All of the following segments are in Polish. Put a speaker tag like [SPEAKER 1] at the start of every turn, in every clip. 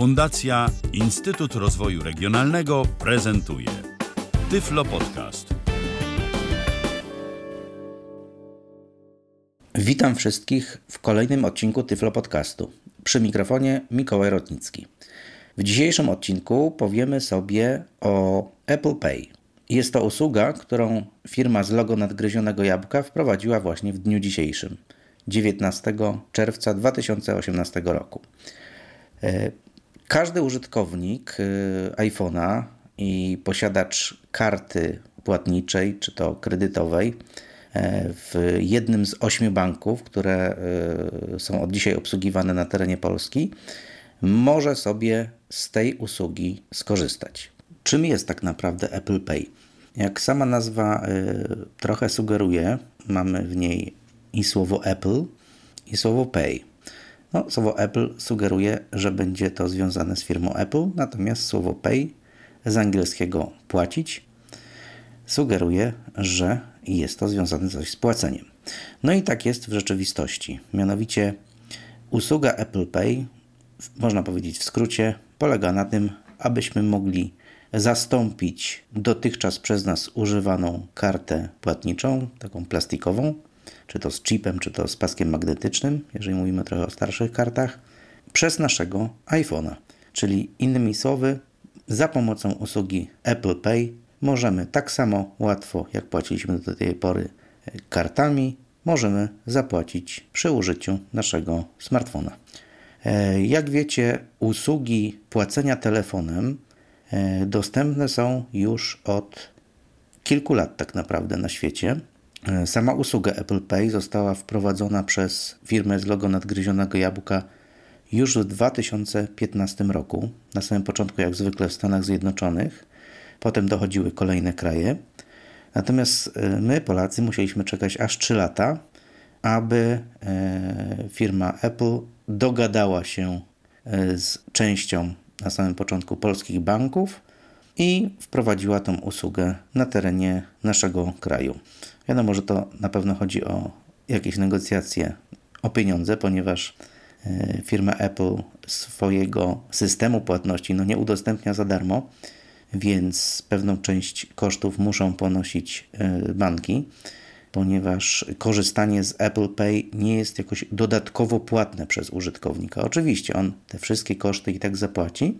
[SPEAKER 1] Fundacja Instytut Rozwoju Regionalnego prezentuje Tyflo Podcast.
[SPEAKER 2] Witam wszystkich w kolejnym odcinku Tyflo Podcastu. Przy mikrofonie Mikołaj Rotnicki. W dzisiejszym odcinku powiemy sobie o Apple Pay. Jest to usługa, którą firma z logo nadgryzionego jabłka wprowadziła właśnie w dniu dzisiejszym, 19 czerwca 2018 roku. Każdy użytkownik e, iPhone'a i posiadacz karty płatniczej czy to kredytowej e, w jednym z ośmiu banków, które są od dzisiaj obsługiwane na terenie Polski, może sobie z tej usługi skorzystać. Czym jest tak naprawdę Apple Pay? Jak sama nazwa trochę sugeruje, mamy w niej i słowo Apple, i słowo Pay. No, słowo Apple sugeruje, że będzie to związane z firmą Apple, natomiast słowo pay z angielskiego płacić sugeruje, że jest to związane coś z płaceniem. No i tak jest w rzeczywistości. Mianowicie usługa Apple Pay, można powiedzieć w skrócie, polega na tym, abyśmy mogli zastąpić dotychczas przez nas używaną kartę płatniczą, taką plastikową, czy to z chipem, czy to z paskiem magnetycznym, jeżeli mówimy trochę o starszych kartach, przez naszego iPhone'a. Czyli innymi słowy, za pomocą usługi Apple Pay możemy tak samo łatwo, jak płaciliśmy do tej pory kartami, możemy zapłacić przy użyciu naszego smartfona. E, jak wiecie, usługi płacenia telefonem e, dostępne są już od kilku lat tak naprawdę na świecie. E, sama usługa Apple Pay została wprowadzona przez firmę z logo nadgryzionego jabłka już w 2015 roku. Na samym początku, jak zwykle, w Stanach Zjednoczonych. Potem dochodziły kolejne kraje. Natomiast e, my, Polacy, musieliśmy czekać aż 3 lata, aby e, firma Apple dogadała się z częścią na samym początku polskich banków i wprowadziła tą usługę na terenie naszego kraju. Wiadomo, że to na pewno chodzi o jakieś negocjacje o pieniądze, ponieważ e, firma Apple swojego systemu płatności no nie udostępnia za darmo, więc pewną część kosztów muszą ponosić e, banki, ponieważ korzystanie z Apple Pay nie jest jakoś dodatkowo płatne przez użytkownika. Oczywiście on te wszystkie koszty i tak zapłaci,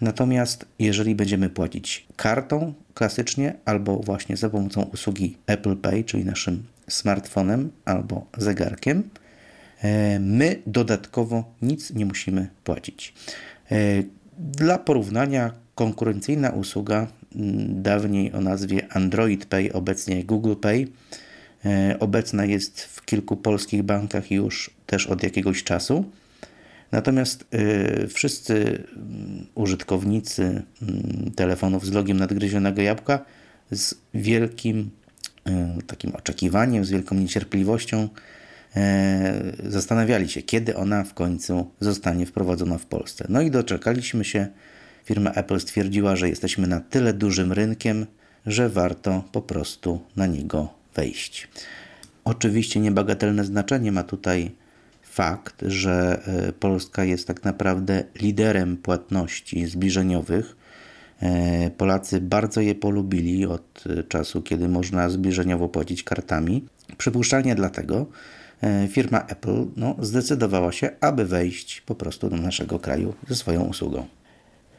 [SPEAKER 2] Natomiast jeżeli będziemy płacić kartą klasycznie albo właśnie za pomocą usługi Apple Pay, czyli naszym smartfonem albo zegarkiem, e, my dodatkowo nic nie musimy płacić. E, dla porównania, konkurencyjna usługa, dawniej o nazwie Android Pay, obecnie Google Pay, e, obecna jest w kilku polskich bankach już też od jakiegoś czasu. Natomiast y, wszyscy mm, użytkownicy mm, telefonów z logiem nadgryzionego jabłka z wielkim y, takim oczekiwaniem, z wielką niecierpliwością e, zastanawiali się, kiedy ona w końcu zostanie wprowadzona w Polsce. No i doczekaliśmy się. Firma Apple stwierdziła, że jesteśmy na tyle dużym rynkiem, że warto po prostu na niego wejść. Oczywiście niebagatelne znaczenie ma tutaj fakt, że e, Polska jest tak naprawdę liderem płatności zbliżeniowych. E, Polacy bardzo je polubili od e, czasu, kiedy można zbliżeniowo płacić kartami. Przypuszczalnie dlatego firma Apple no, zdecydowała się, aby wejść po prostu do naszego kraju ze swoją usługą.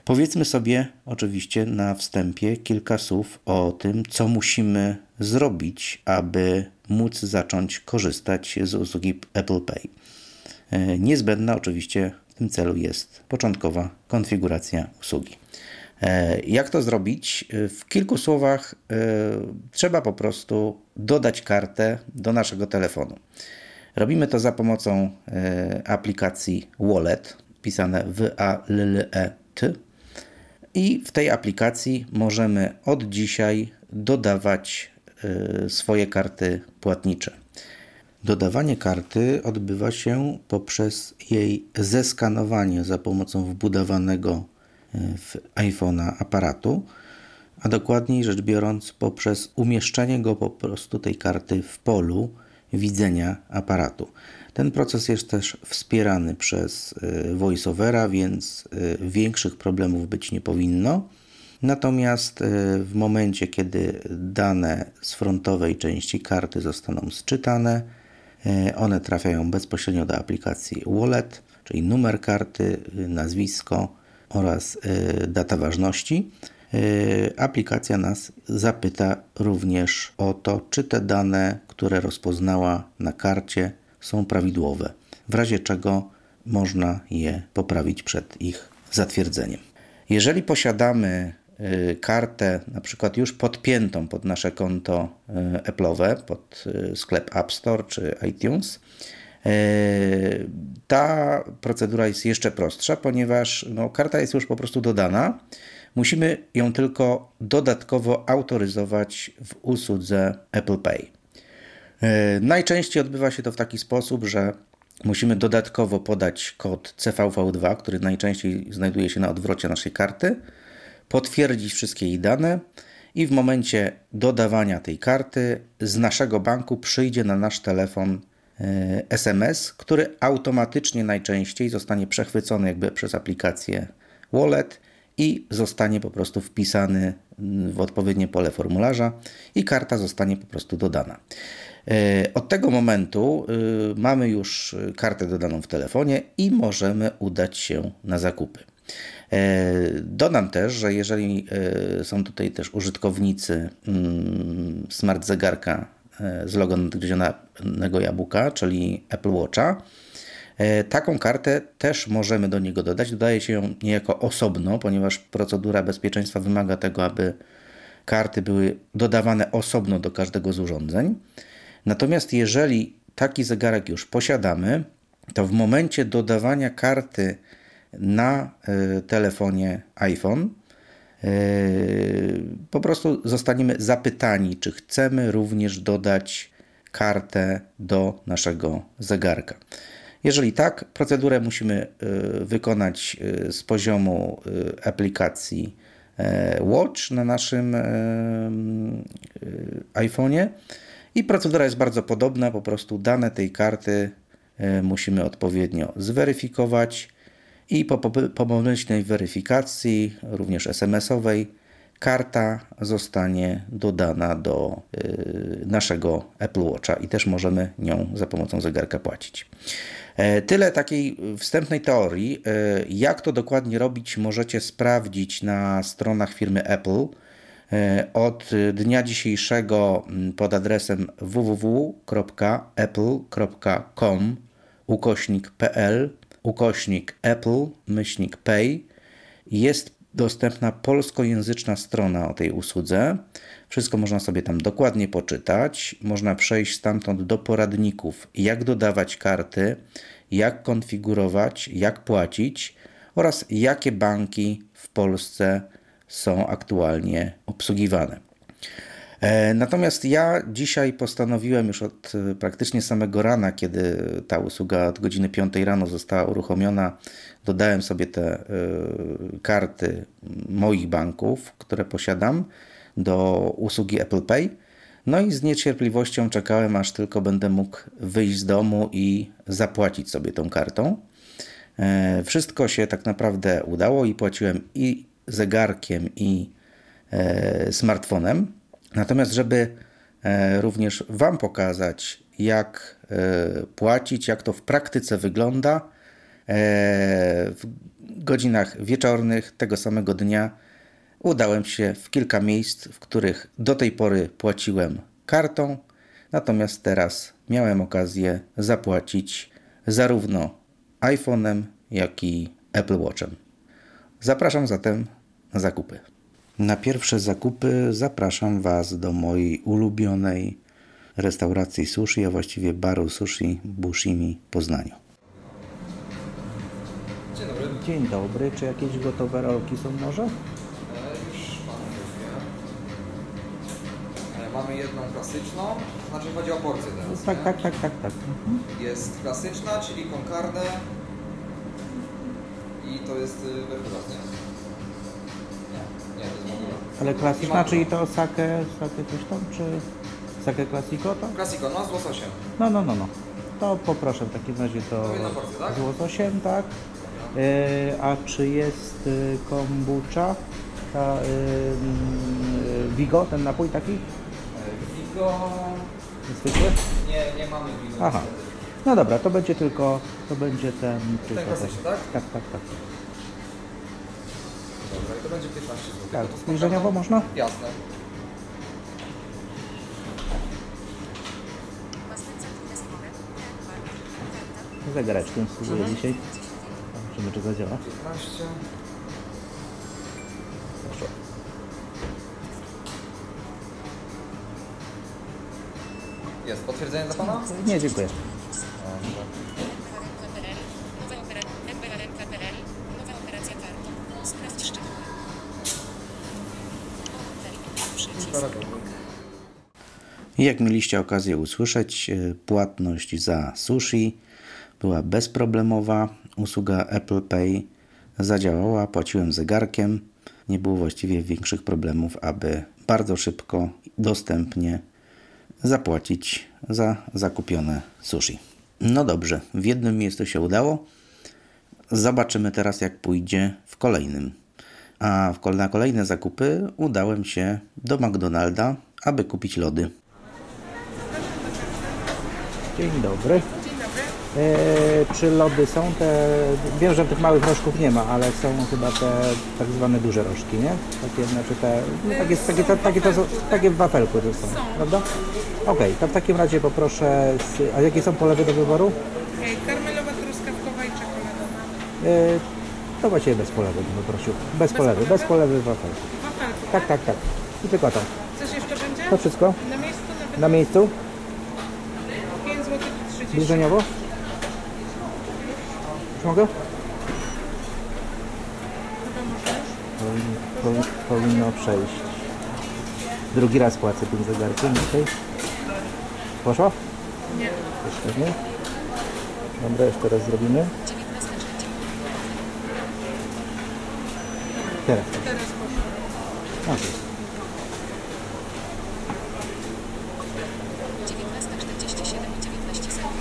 [SPEAKER 2] Powiedzmy sobie oczywiście na wstępie kilka słów o tym, co musimy zrobić, aby móc zacząć korzystać z usługi Apple Pay. E, niezbędna oczywiście w tym celu jest początkowa konfiguracja usługi. E, jak to zrobić? E, w kilku słowach trzeba po prostu dodać kartę do naszego telefonu. Robimy to za pomocą aplikacji Wallet, pisane w a l l e t i w tej aplikacji możemy od dzisiaj dodawać swoje karty płatnicze. Dodawanie karty odbywa się poprzez jej zeskanowanie za pomocą wbudowanego e, w iPhone'a aparatu, a dokładniej rzecz biorąc poprzez umieszczenie go po prostu tej karty w polu widzenia aparatu. Ten proces jest też wspierany przez y, VoiceOvera, więc y, większych problemów być nie powinno. Natomiast w momencie, kiedy dane z frontowej części karty zostaną sczytane, one trafiają bezpośrednio do aplikacji Wallet, czyli numer karty, nazwisko oraz data ważności. Aplikacja nas zapyta również o to, czy te dane, które rozpoznała na karcie, są prawidłowe, w razie czego można je poprawić przed ich zatwierdzeniem. Jeżeli posiadamy y, kartę na przykład już podpiętą pod nasze konto y, Apple'owe, pod y, sklep App Store czy iTunes, ta procedura jest jeszcze prostsza, ponieważ no, karta jest już po prostu dodana. Musimy ją tylko dodatkowo autoryzować w usłudze Apple Pay. Najczęściej odbywa się to w taki sposób, że musimy dodatkowo podać kod CVV2, który najczęściej znajduje się na odwrocie naszej karty, potwierdzić wszystkie jej dane i w momencie dodawania tej karty z naszego banku przyjdzie na nasz telefon SMS, e, który automatycznie najczęściej zostanie przechwycony jakby przez aplikację Wallet i zostanie po prostu wpisany w odpowiednie pole formularza i karta zostanie po prostu dodana. E, od tego momentu e, mamy już kartę dodaną w telefonie i możemy udać się na zakupy. E, dodam też, że jeżeli są tutaj też użytkownicy mm, smart zegarka z logo nadgryzionego jabłka, czyli Apple Watcha, taką kartę też możemy do niego dodać. Dodaje się ją niejako osobno, ponieważ procedura bezpieczeństwa wymaga tego, aby karty były dodawane osobno do każdego z urządzeń. Natomiast jeżeli taki zegarek już posiadamy, to w momencie dodawania karty na e, telefonie iPhone e, po prostu zostaniemy zapytani, czy chcemy również dodać kartę do naszego zegarka. Jeżeli tak, procedurę musimy e, wykonać z poziomu aplikacji Watch na naszym iPhone'ie i procedura jest bardzo podobna, po prostu dane tej karty musimy odpowiednio zweryfikować i po pomyślnej weryfikacji, również SMS-owej, karta zostanie dodana do e, naszego Apple Watcha i też możemy nią za pomocą zegarka płacić. E, tyle takiej wstępnej teorii. Jak to dokładnie robić, możecie sprawdzić na stronach firmy Apple. E, od dnia dzisiejszego pod adresem www.apple.com ukośnik pl ukośnik apple myślnik pay jest dostępna polskojęzyczna strona o tej usłudze. Wszystko można sobie tam dokładnie poczytać. Można przejść stamtąd do poradników, jak dodawać karty, jak konfigurować, jak płacić oraz jakie banki w Polsce są aktualnie obsługiwane. E, natomiast ja dzisiaj postanowiłem już od e, praktycznie samego rana, kiedy ta usługa od godziny 5 rano została uruchomiona, dodałem sobie te e, karty moich banków, które posiadam, do usługi Apple Pay. No i z niecierpliwością czekałem, aż tylko będę mógł wyjść z domu i zapłacić sobie tą kartą. Wszystko się tak naprawdę udało i płaciłem i zegarkiem i smartfonem. Natomiast, żeby e, również Wam pokazać, jak e, płacić, jak to w praktyce wygląda, w godzinach wieczornych tego samego dnia udałem się w kilka miejsc, w których do tej pory płaciłem kartą, natomiast teraz miałem okazję zapłacić zarówno iPhone'em, jak i Apple Watchem. Zapraszam zatem na zakupy. Na pierwsze zakupy zapraszam Was do mojej ulubionej restauracji sushi, a właściwie baru sushi Bushimi Poznaniu.
[SPEAKER 3] Dzień dobry.
[SPEAKER 2] Dzień dobry. Czy jakieś gotowe rolki są może?
[SPEAKER 3] E, już Panu mówię. E, mamy jedną klasyczną, znaczy chodzi o porcję teraz,
[SPEAKER 2] Tak,
[SPEAKER 3] nie?
[SPEAKER 2] tak, tak, tak, tak. Mhm.
[SPEAKER 3] Jest klasyczna, czyli con carne i to jest y,
[SPEAKER 2] Ale klasyczna, czyli to sake, sake coś tam, czy sake classico to?
[SPEAKER 3] Classico, no z łososiem.
[SPEAKER 2] No, no, no, no. to poproszę w takim razie to
[SPEAKER 3] To jedna porcja, tak?
[SPEAKER 2] z łososiem, tak? E, a czy jest y, kombucha? Ta, y, y, Vigo, ten napój taki?
[SPEAKER 3] Wigo...
[SPEAKER 2] Zwykły?
[SPEAKER 3] Nie, nie mamy wigo.
[SPEAKER 2] Aha. No dobra, to będzie tylko, to będzie ten... tylko
[SPEAKER 3] klasyczny, tak?
[SPEAKER 2] Tak, tak, tak.
[SPEAKER 3] Dobra, i to będzie 15 zł.
[SPEAKER 2] Tak,
[SPEAKER 3] To
[SPEAKER 2] zbliżeniowo można?
[SPEAKER 3] Jasne.
[SPEAKER 2] Zegareczkiem spróbuję dzisiaj. Zobaczymy, czy zadziała.
[SPEAKER 3] 15.
[SPEAKER 2] Proszę.
[SPEAKER 3] Jest potwierdzenie dla Pana?
[SPEAKER 2] Nie, dziękuję. Jak mieliście okazję usłyszeć, e, płatność za sushi była bezproblemowa. Usługa Apple Pay zadziałała, płaciłem zegarkiem. Nie było właściwie większych problemów, aby bardzo szybko, dostępnie zapłacić za zakupione sushi. No dobrze, w jednym miejscu się udało. Zobaczymy teraz, jak pójdzie w kolejnym. A na kolejne zakupy udałem się do McDonalda, aby kupić lody. Dzień dobry. E, czy lody są te. Wiem, że tych małych rożków nie ma, ale są chyba te tak zwane duże rożki, nie? Takie, znaczy te. No, takie, takie, takie, takie, to są, takie w wafelku to są, prawda? Okej, to w takim razie poproszę. Z, a jakie są polewy do wyboru?
[SPEAKER 4] E, Karmelowa, truskawkowa i czekoladowa.
[SPEAKER 2] E, to właściwie bez polewy bym poprosił. Bez polewy, bez polewy w wafelku.
[SPEAKER 4] Wafelku.
[SPEAKER 2] Tak, tak, tak. I tylko to.
[SPEAKER 4] Coś jeszcze będzie?
[SPEAKER 2] To wszystko?
[SPEAKER 4] Na miejscu nawet
[SPEAKER 2] Na miejscu?
[SPEAKER 4] 5 zł 30.
[SPEAKER 2] Zbliżeniowo? Czy mogę? Powin, powi- powinno przejść. Drugi raz płacę tym zegarkiem dzisiaj. Poszło?
[SPEAKER 4] Nie.
[SPEAKER 2] Jeszcze nie. Dobra, jeszcze raz zrobimy.
[SPEAKER 5] 19
[SPEAKER 2] Teraz.
[SPEAKER 4] Teraz poszło.
[SPEAKER 2] Okay.
[SPEAKER 5] 1947 i 19 sekund.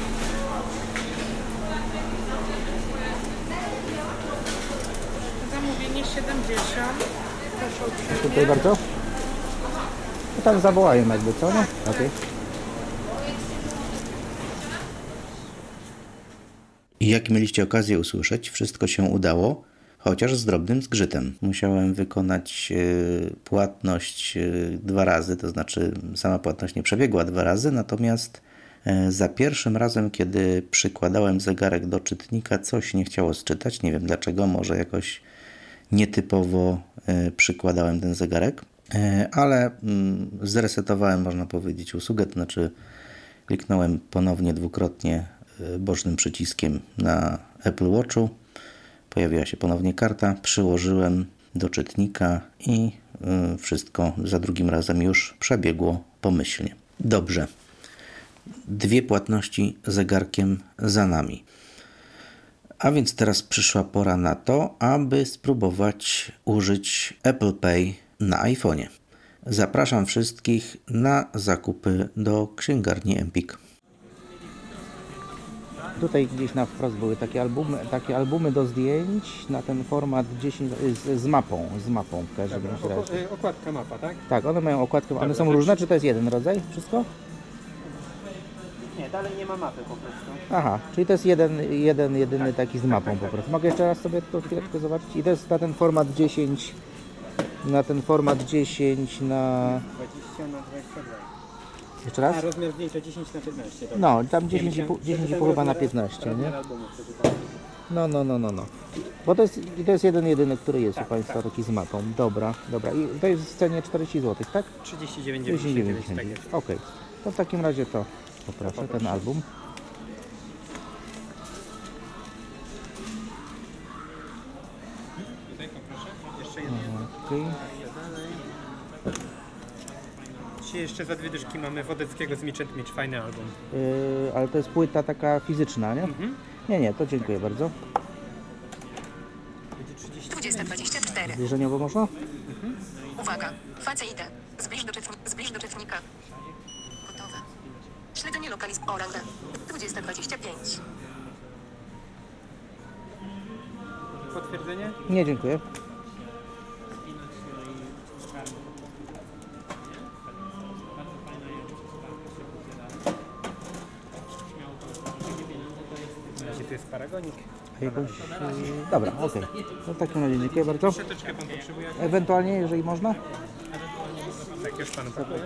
[SPEAKER 4] Zamówienie 70. Proszę uprzejmie.
[SPEAKER 2] Dziękuję bardzo. To tam zawołają jakby, co nie? Okej. I jak mieliście okazję usłyszeć, wszystko się udało, chociaż z drobnym zgrzytem. Musiałem wykonać e, płatność e, dwa razy, to znaczy sama płatność nie przebiegła dwa razy, natomiast e, za pierwszym razem, kiedy przykładałem zegarek do czytnika, coś nie chciało sczytać. Nie wiem dlaczego, może jakoś nietypowo przykładałem ten zegarek, ale mm, zresetowałem, można powiedzieć, usługę, to znaczy kliknąłem ponownie dwukrotnie e, bocznym przyciskiem na Apple Watchu. Pojawiła się ponownie karta, przyłożyłem do czytnika i y, wszystko za drugim razem już przebiegło pomyślnie. Dobrze. Dwie płatności zegarkiem za nami. A więc teraz przyszła pora na to, aby spróbować użyć Apple Pay na iPhone'ie. Zapraszam wszystkich na zakupy do księgarni Empik. Tutaj gdzieś na wprost były takie albumy, takie albumy do zdjęć na ten format 10 z, z mapą, z mapą w każdym razie.
[SPEAKER 6] Oko- y, Okładka mapa, tak?
[SPEAKER 2] Tak, one mają okładkę, one
[SPEAKER 6] Dobra,
[SPEAKER 2] są różne, czy to jest jeden rodzaj? Wszystko?
[SPEAKER 6] Nie, dalej nie ma mapy po prostu.
[SPEAKER 2] Aha, czyli to jest jeden, jeden jedyny taki z mapą po prostu. Mogę jeszcze raz sobie to chwileczkę zobaczyć? I to jest na ten format 10, na ten format 10 na...
[SPEAKER 6] 20 na 22.
[SPEAKER 2] Jeszcze raz?
[SPEAKER 6] A rozmiar zdjęcia 10 na 15. Dobra.
[SPEAKER 2] No, tam
[SPEAKER 6] Nie,
[SPEAKER 2] 10,5
[SPEAKER 6] myślałem,
[SPEAKER 2] 10,5
[SPEAKER 6] przeczytałem
[SPEAKER 2] chyba na
[SPEAKER 6] rozmiar-
[SPEAKER 2] 15, nie? No, no, no, no, no. Bo to jest, to jest jeden jedyny, który jest u
[SPEAKER 6] Tak,
[SPEAKER 2] Państwa
[SPEAKER 6] tak.
[SPEAKER 2] taki z mapą. Dobra, dobra. I to jest w cenie 40 zł, tak?
[SPEAKER 6] 39,99 tak
[SPEAKER 2] 39,99.
[SPEAKER 6] jest.
[SPEAKER 2] Okej. To w takim razie to poproszę, ten album.
[SPEAKER 6] Tutaj poproszę. Jeszcze jedno.
[SPEAKER 2] Okej.
[SPEAKER 6] Dzisiaj jeszcze za dwie dyszki mamy Wodeckiego z Mitch Mitch, fajny album.
[SPEAKER 2] Yy, ale to jest płyta taka fizyczna, nie?
[SPEAKER 6] Mhm.
[SPEAKER 2] Nie, nie, to dziękuję bardzo.
[SPEAKER 6] Będzie 30.
[SPEAKER 5] 2024.
[SPEAKER 2] Zbliżeniowo można?
[SPEAKER 5] Uwaga. Face idę. Zbliż do, czytni- zbliż do czytnika. Gotowe. Śledzenie lokalizm Oranga. 2025.
[SPEAKER 6] Potwierdzenie?
[SPEAKER 2] Nie, dziękuję. E, dobra, okej. No w takim razie dziękuję bardzo.
[SPEAKER 6] Troszeczkę pan potrzebuje?
[SPEAKER 2] Ewentualnie, jeżeli można.
[SPEAKER 6] Tak, już panu podaję.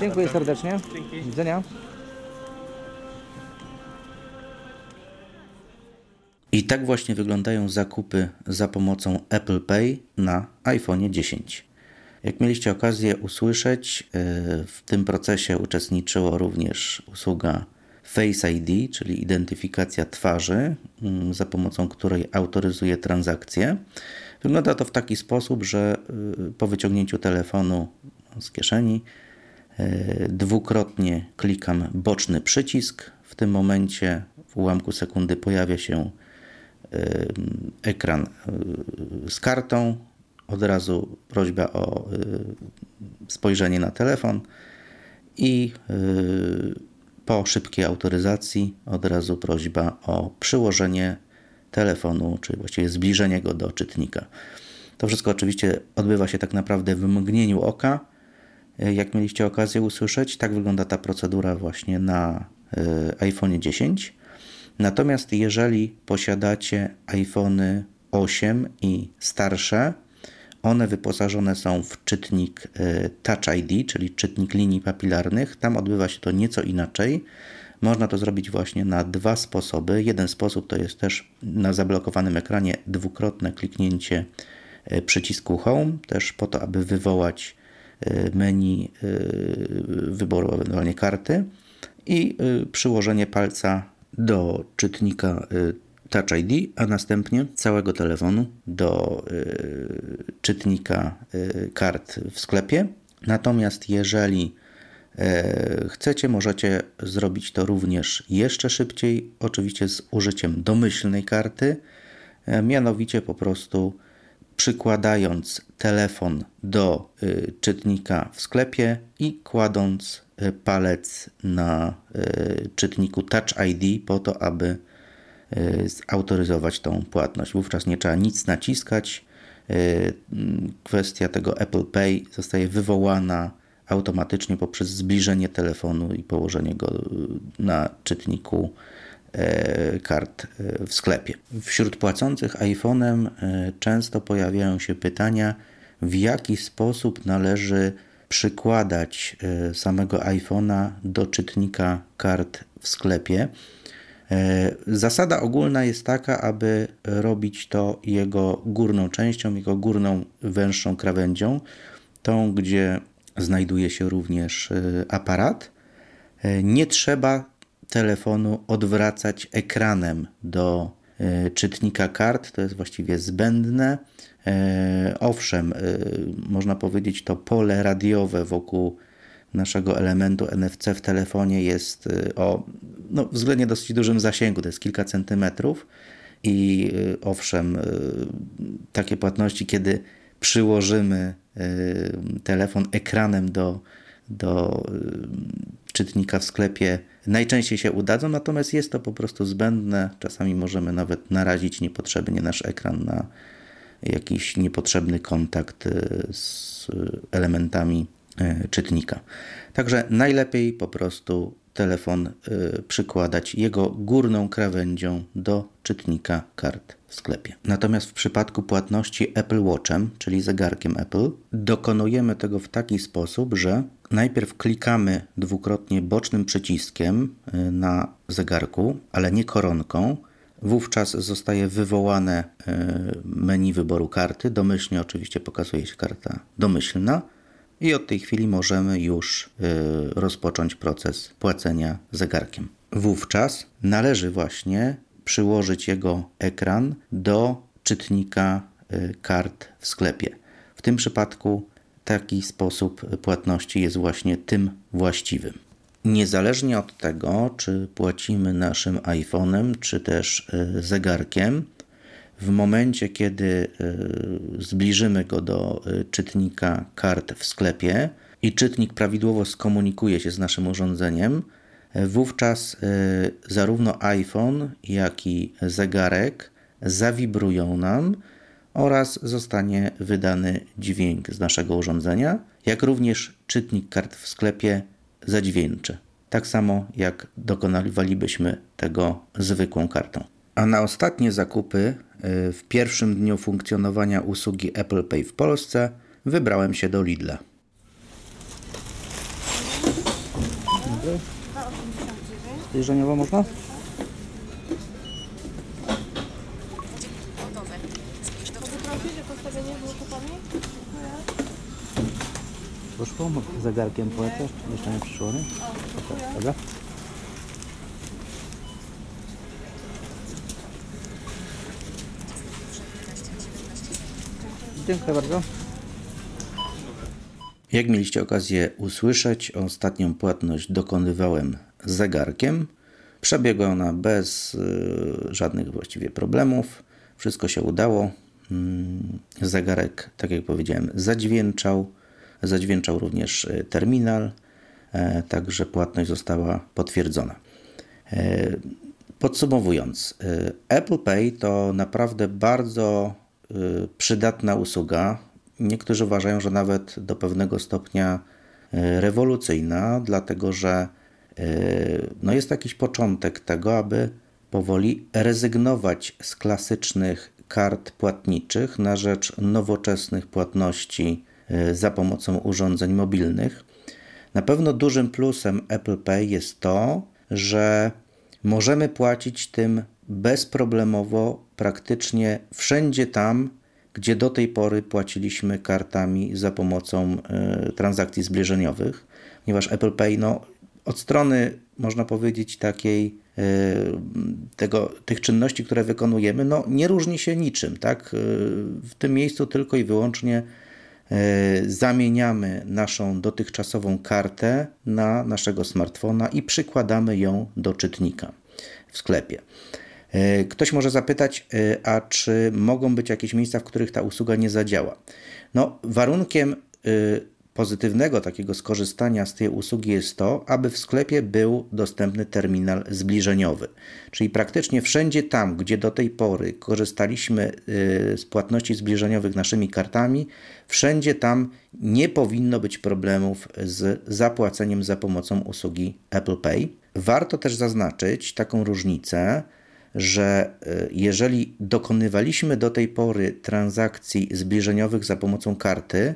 [SPEAKER 2] Dziękuję serdecznie.
[SPEAKER 6] Dzięki.
[SPEAKER 2] Do widzenia. I tak właśnie wyglądają zakupy za pomocą Apple Pay na iPhone 10. Jak mieliście okazję usłyszeć, yy, w tym procesie uczestniczyła również usługa Face ID, czyli identyfikacja twarzy, mm, za pomocą której autoryzuje transakcje. Wygląda to w taki sposób, że yy, po wyciągnięciu telefonu z kieszeni yy, dwukrotnie klikam boczny przycisk. W tym momencie w ułamku sekundy pojawia się ekran y, z kartą. Od razu prośba o y, spojrzenie na telefon i y, po szybkiej autoryzacji od razu prośba o przyłożenie telefonu, czy właściwie zbliżenie go do czytnika. To wszystko oczywiście odbywa się tak naprawdę w mgnieniu oka. Jak mieliście okazję usłyszeć, tak wygląda ta procedura właśnie na iPhone 10. Natomiast jeżeli posiadacie iPhony 8 i starsze, one wyposażone są w czytnik y, Touch ID, czyli czytnik linii papilarnych. Tam odbywa się to nieco inaczej. Można to zrobić właśnie na dwa sposoby. Jeden sposób to jest też na zablokowanym ekranie dwukrotne kliknięcie y, przycisku Home, też po to, aby wywołać y, menu wyboru ewentualnie karty i przyłożenie palca do czytnika Touch ID, a następnie całego telefonu do y, czytnika y, kart w sklepie. Natomiast jeżeli chcecie, możecie zrobić to również jeszcze szybciej, oczywiście z użyciem domyślnej karty, mianowicie po prostu przykładając telefon do czytnika w sklepie i kładąc E, palec na e, czytniku Touch ID po to, aby e, zautoryzować tą płatność. Wówczas nie trzeba nic naciskać. Kwestia tego Apple Pay zostaje wywołana automatycznie poprzez zbliżenie telefonu i położenie go na czytniku kart w sklepie. Wśród płacących iPhone'em często pojawiają się pytania, w jaki sposób należy przykładać e, samego iPhone'a do czytnika kart w sklepie. E, zasada ogólna jest taka, aby robić to jego górną częścią, jego górną, węższą krawędzią, tą, gdzie znajduje się również e, aparat. Nie trzeba telefonu odwracać ekranem do czytnika kart, to jest właściwie zbędne. E, owszem, e, można powiedzieć, to pole radiowe wokół naszego elementu NFC w telefonie jest e, o no, względnie dosyć dużym zasięgu, to jest kilka centymetrów. I owszem, takie płatności, kiedy przyłożymy telefon ekranem do, do czytnika w sklepie, najczęściej się udadzą, natomiast jest to po prostu zbędne. Czasami możemy nawet narazić niepotrzebnie nasz ekran na jakiś niepotrzebny kontakt z elementami czytnika. Także najlepiej po prostu telefon e, przykładać jego górną krawędzią do czytnika kart w sklepie. Natomiast w przypadku płatności Apple Watchem, czyli zegarkiem Apple, dokonujemy tego w taki sposób, że najpierw klikamy dwukrotnie bocznym przyciskiem na zegarku, ale nie koronką, Wówczas zostaje wywołane e, menu wyboru karty. Domyślnie oczywiście pokazuje się karta domyślna. I od tej chwili możemy już e, rozpocząć proces płacenia zegarkiem. Wówczas należy właśnie przyłożyć jego ekran do czytnika e, kart w sklepie. W tym przypadku taki sposób płatności jest właśnie tym właściwym. Niezależnie od tego, czy płacimy naszym iPhone'em, czy też e, zegarkiem, w momencie, kiedy y, zbliżymy go do y, czytnika kart w sklepie i czytnik prawidłowo skomunikuje się z naszym urządzeniem, y, wówczas zarówno iPhone, jak i zegarek zawibrują nam oraz zostanie wydany dźwięk z naszego urządzenia, jak również czytnik kart w sklepie zadźwięczy. Tak samo jak dokonywalibyśmy tego zwykłą kartą. A na ostatnie zakupy y, w pierwszym dniu funkcjonowania usługi Apple Pay w Polsce wybrałem się do Lidla. Zbliżeniowo można? Poszło? Zegarkiem płacasz? Jeszcze nie przyszło, nie? Dobra. Dziękuję bardzo. Jak mieliście okazję usłyszeć, ostatnią płatność dokonywałem zegarkiem. Przebiegła ona bez y, żadnych właściwie problemów. Wszystko się udało. Mm, zegarek, tak jak powiedziałem, zadźwięczał. Zadźwięczał również y, terminal, e, także płatność została potwierdzona. E, podsumowując, y, Apple Pay to naprawdę bardzo przydatna usługa. Niektórzy uważają, że nawet do pewnego stopnia y, rewolucyjna, dlatego że y, no jest jakiś początek tego, aby powoli rezygnować z klasycznych kart płatniczych na rzecz nowoczesnych płatności za pomocą urządzeń mobilnych. Na pewno dużym plusem Apple Pay jest to, że możemy płacić tym bezproblemowo praktycznie wszędzie tam, gdzie do tej pory płaciliśmy kartami za pomocą y, transakcji zbliżeniowych, ponieważ Apple Pay no, od strony, można powiedzieć, takiej y, tego, tych czynności, które wykonujemy, no, nie różni się niczym. Tak? Y, w tym miejscu tylko i wyłącznie zamieniamy naszą dotychczasową kartę na naszego smartfona i przykładamy ją do czytnika w sklepie. E, ktoś może zapytać, e, a czy mogą być jakieś miejsca, w których ta usługa nie zadziała? No, warunkiem e, pozytywnego takiego skorzystania z tej usługi jest to, aby w sklepie był dostępny terminal zbliżeniowy. Czyli praktycznie wszędzie tam, gdzie do tej pory korzystaliśmy z płatności zbliżeniowych naszymi kartami, wszędzie tam nie powinno być problemów z zapłaceniem za pomocą usługi Apple Pay. Warto też zaznaczyć taką różnicę, że e, jeżeli dokonywaliśmy do tej pory transakcji zbliżeniowych za pomocą karty,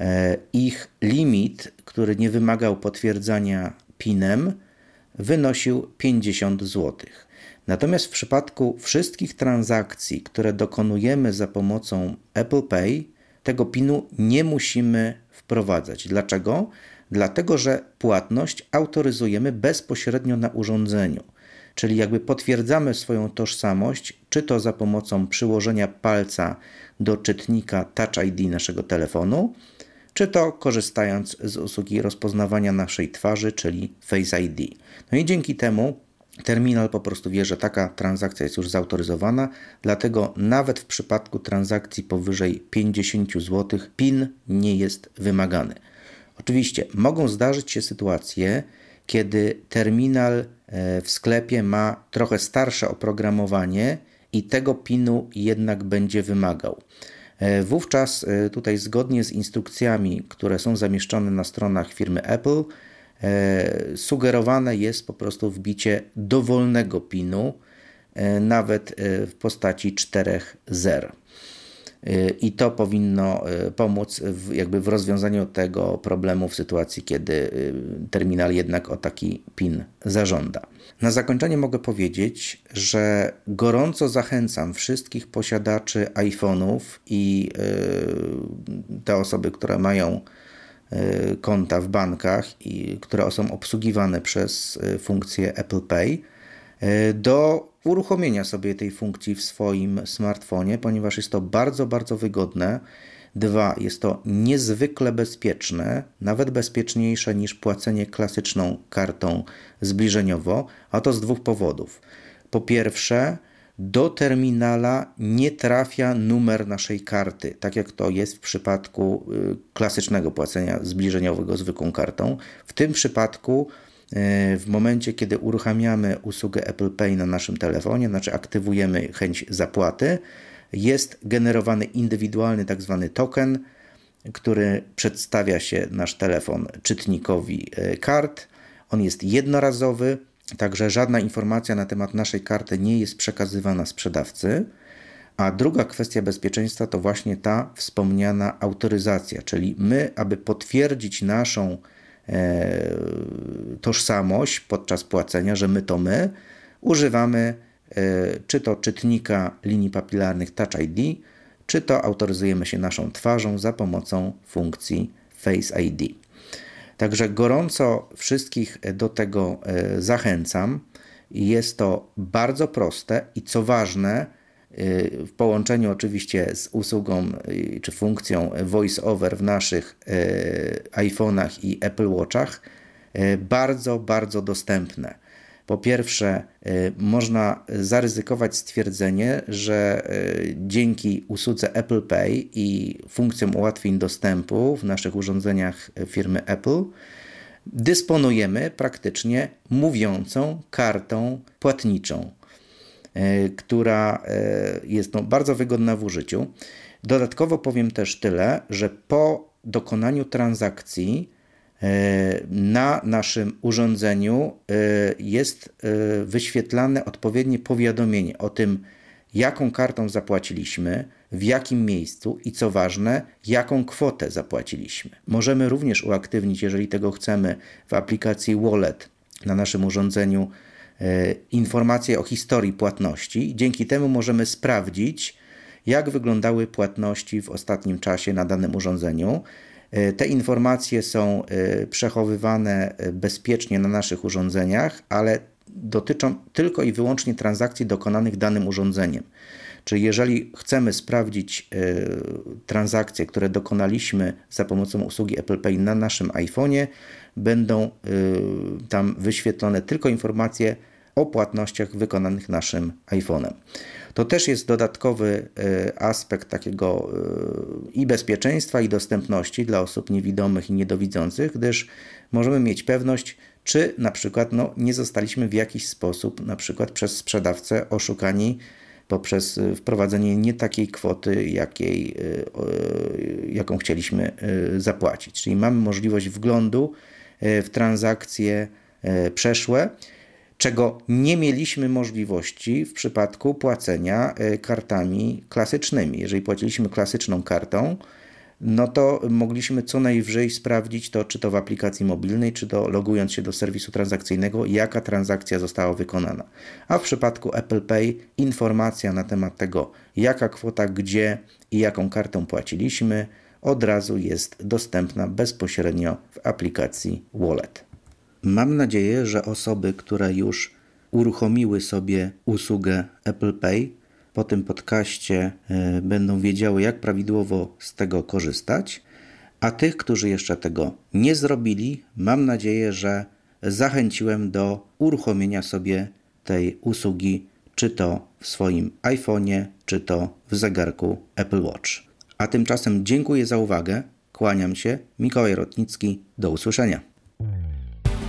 [SPEAKER 2] e, ich limit, który nie wymagał potwierdzania PIN-em, wynosił 50 zł. Natomiast w przypadku wszystkich transakcji, które dokonujemy za pomocą Apple Pay, tego PIN-u nie musimy wprowadzać. Dlaczego? Dlatego, że płatność autoryzujemy bezpośrednio na urządzeniu. Czyli jakby potwierdzamy swoją tożsamość, czy to za pomocą przyłożenia palca do czytnika Touch ID naszego telefonu, czy to korzystając z usługi rozpoznawania naszej twarzy, czyli Face ID. No i dzięki temu terminal po prostu wie, że taka transakcja jest już zautoryzowana, dlatego nawet w przypadku transakcji powyżej 50 zł PIN nie jest wymagany. Oczywiście mogą zdarzyć się sytuacje, kiedy terminal w sklepie ma trochę starsze oprogramowanie i tego pinu jednak będzie wymagał. E, wówczas e, tutaj zgodnie z instrukcjami, które są zamieszczone na stronach firmy Apple, sugerowane jest po prostu wbicie dowolnego pinu, nawet w postaci 4 zer. I to powinno y, pomóc w, jakby w rozwiązaniu tego problemu w sytuacji, kiedy y, terminal jednak o taki PIN zażąda. Na zakończenie mogę powiedzieć, że gorąco zachęcam wszystkich posiadaczy iPhone'ów i y, te osoby, które mają konta w bankach i które są obsługiwane przez funkcję Apple Pay do uruchomienia sobie tej funkcji w swoim smartfonie, ponieważ jest to bardzo, bardzo wygodne. Dwa, jest to niezwykle bezpieczne, nawet bezpieczniejsze niż płacenie klasyczną kartą zbliżeniowo, a to z dwóch powodów. Po pierwsze, do terminala nie trafia numer naszej karty, tak jak to jest w przypadku y, klasycznego płacenia zbliżeniowego zwykłą kartą. W tym przypadku w momencie, kiedy uruchamiamy usługę Apple Pay na naszym telefonie, znaczy aktywujemy chęć zapłaty, jest generowany indywidualny tak zwany token, który przedstawia się nasz telefon czytnikowi y, kart. On jest jednorazowy, Także żadna informacja na temat naszej karty nie jest przekazywana sprzedawcy. A druga kwestia bezpieczeństwa to właśnie ta wspomniana autoryzacja, czyli my, aby potwierdzić naszą e, tożsamość podczas płacenia, że my to my, używamy e, czy to czytnika linii papilarnych Touch ID, czy to autoryzujemy się naszą twarzą za pomocą funkcji Face ID. Także gorąco wszystkich do tego e, zachęcam. Jest to bardzo proste i co ważne, e, w połączeniu oczywiście z usługą e, czy funkcją voice-over w naszych iPhone'ach i Apple Watchach, bardzo, bardzo dostępne. Po pierwsze, y, można zaryzykować stwierdzenie, że y, dzięki usłudze Apple Pay i funkcjom ułatwień dostępu w naszych urządzeniach firmy Apple dysponujemy praktycznie mówiącą kartą płatniczą, y, która jest no, bardzo wygodna w użyciu. Dodatkowo powiem też tyle, że po dokonaniu transakcji E, na naszym urządzeniu e, jest e, wyświetlane odpowiednie powiadomienie o tym, jaką kartą zapłaciliśmy, w jakim miejscu i co ważne, jaką kwotę zapłaciliśmy. Możemy również uaktywnić, jeżeli tego chcemy, w aplikacji Wallet na naszym urządzeniu informacje o historii płatności. Dzięki temu możemy sprawdzić, jak wyglądały płatności w ostatnim czasie na danym urządzeniu E, te informacje są e, przechowywane e, bezpiecznie na naszych urządzeniach, ale dotyczą tylko i wyłącznie transakcji dokonanych danym urządzeniem. Czyli jeżeli chcemy sprawdzić transakcje, które dokonaliśmy za pomocą usługi Apple Pay na naszym iPhone'ie, będą tam wyświetlone tylko informacje o płatnościach wykonanych naszym iPhone'em. To też jest dodatkowy e, aspekt takiego e, i bezpieczeństwa, i dostępności dla osób niewidomych i niedowidzących, gdyż możemy mieć pewność, czy na przykład no, nie zostaliśmy w jakiś sposób, na przykład przez sprzedawcę oszukani poprzez e, wprowadzenie nie takiej kwoty, jakiej, jaką chcieliśmy zapłacić. Czyli mamy możliwość wglądu w transakcje przeszłe czego nie mieliśmy możliwości w przypadku płacenia e, kartami klasycznymi. Jeżeli płaciliśmy klasyczną kartą, no to mogliśmy co najwyżej sprawdzić to, czy to w aplikacji mobilnej, czy to logując się do serwisu transakcyjnego, jaka transakcja została wykonana. A w przypadku Apple Pay informacja na temat tego, jaka kwota, gdzie i jaką kartą płaciliśmy, od razu jest dostępna bezpośrednio w aplikacji Wallet. Mam nadzieję, że osoby, które już uruchomiły sobie usługę Apple Pay, po tym podcaście e, będą wiedziały, jak prawidłowo z tego korzystać. A tych, którzy jeszcze tego nie zrobili, mam nadzieję, że zachęciłem do uruchomienia sobie tej usługi, czy to w swoim iPhone'ie, czy to w zegarku Apple Watch. A tymczasem dziękuję za uwagę, kłaniam się, Mikołaj Rotnicki, do usłyszenia.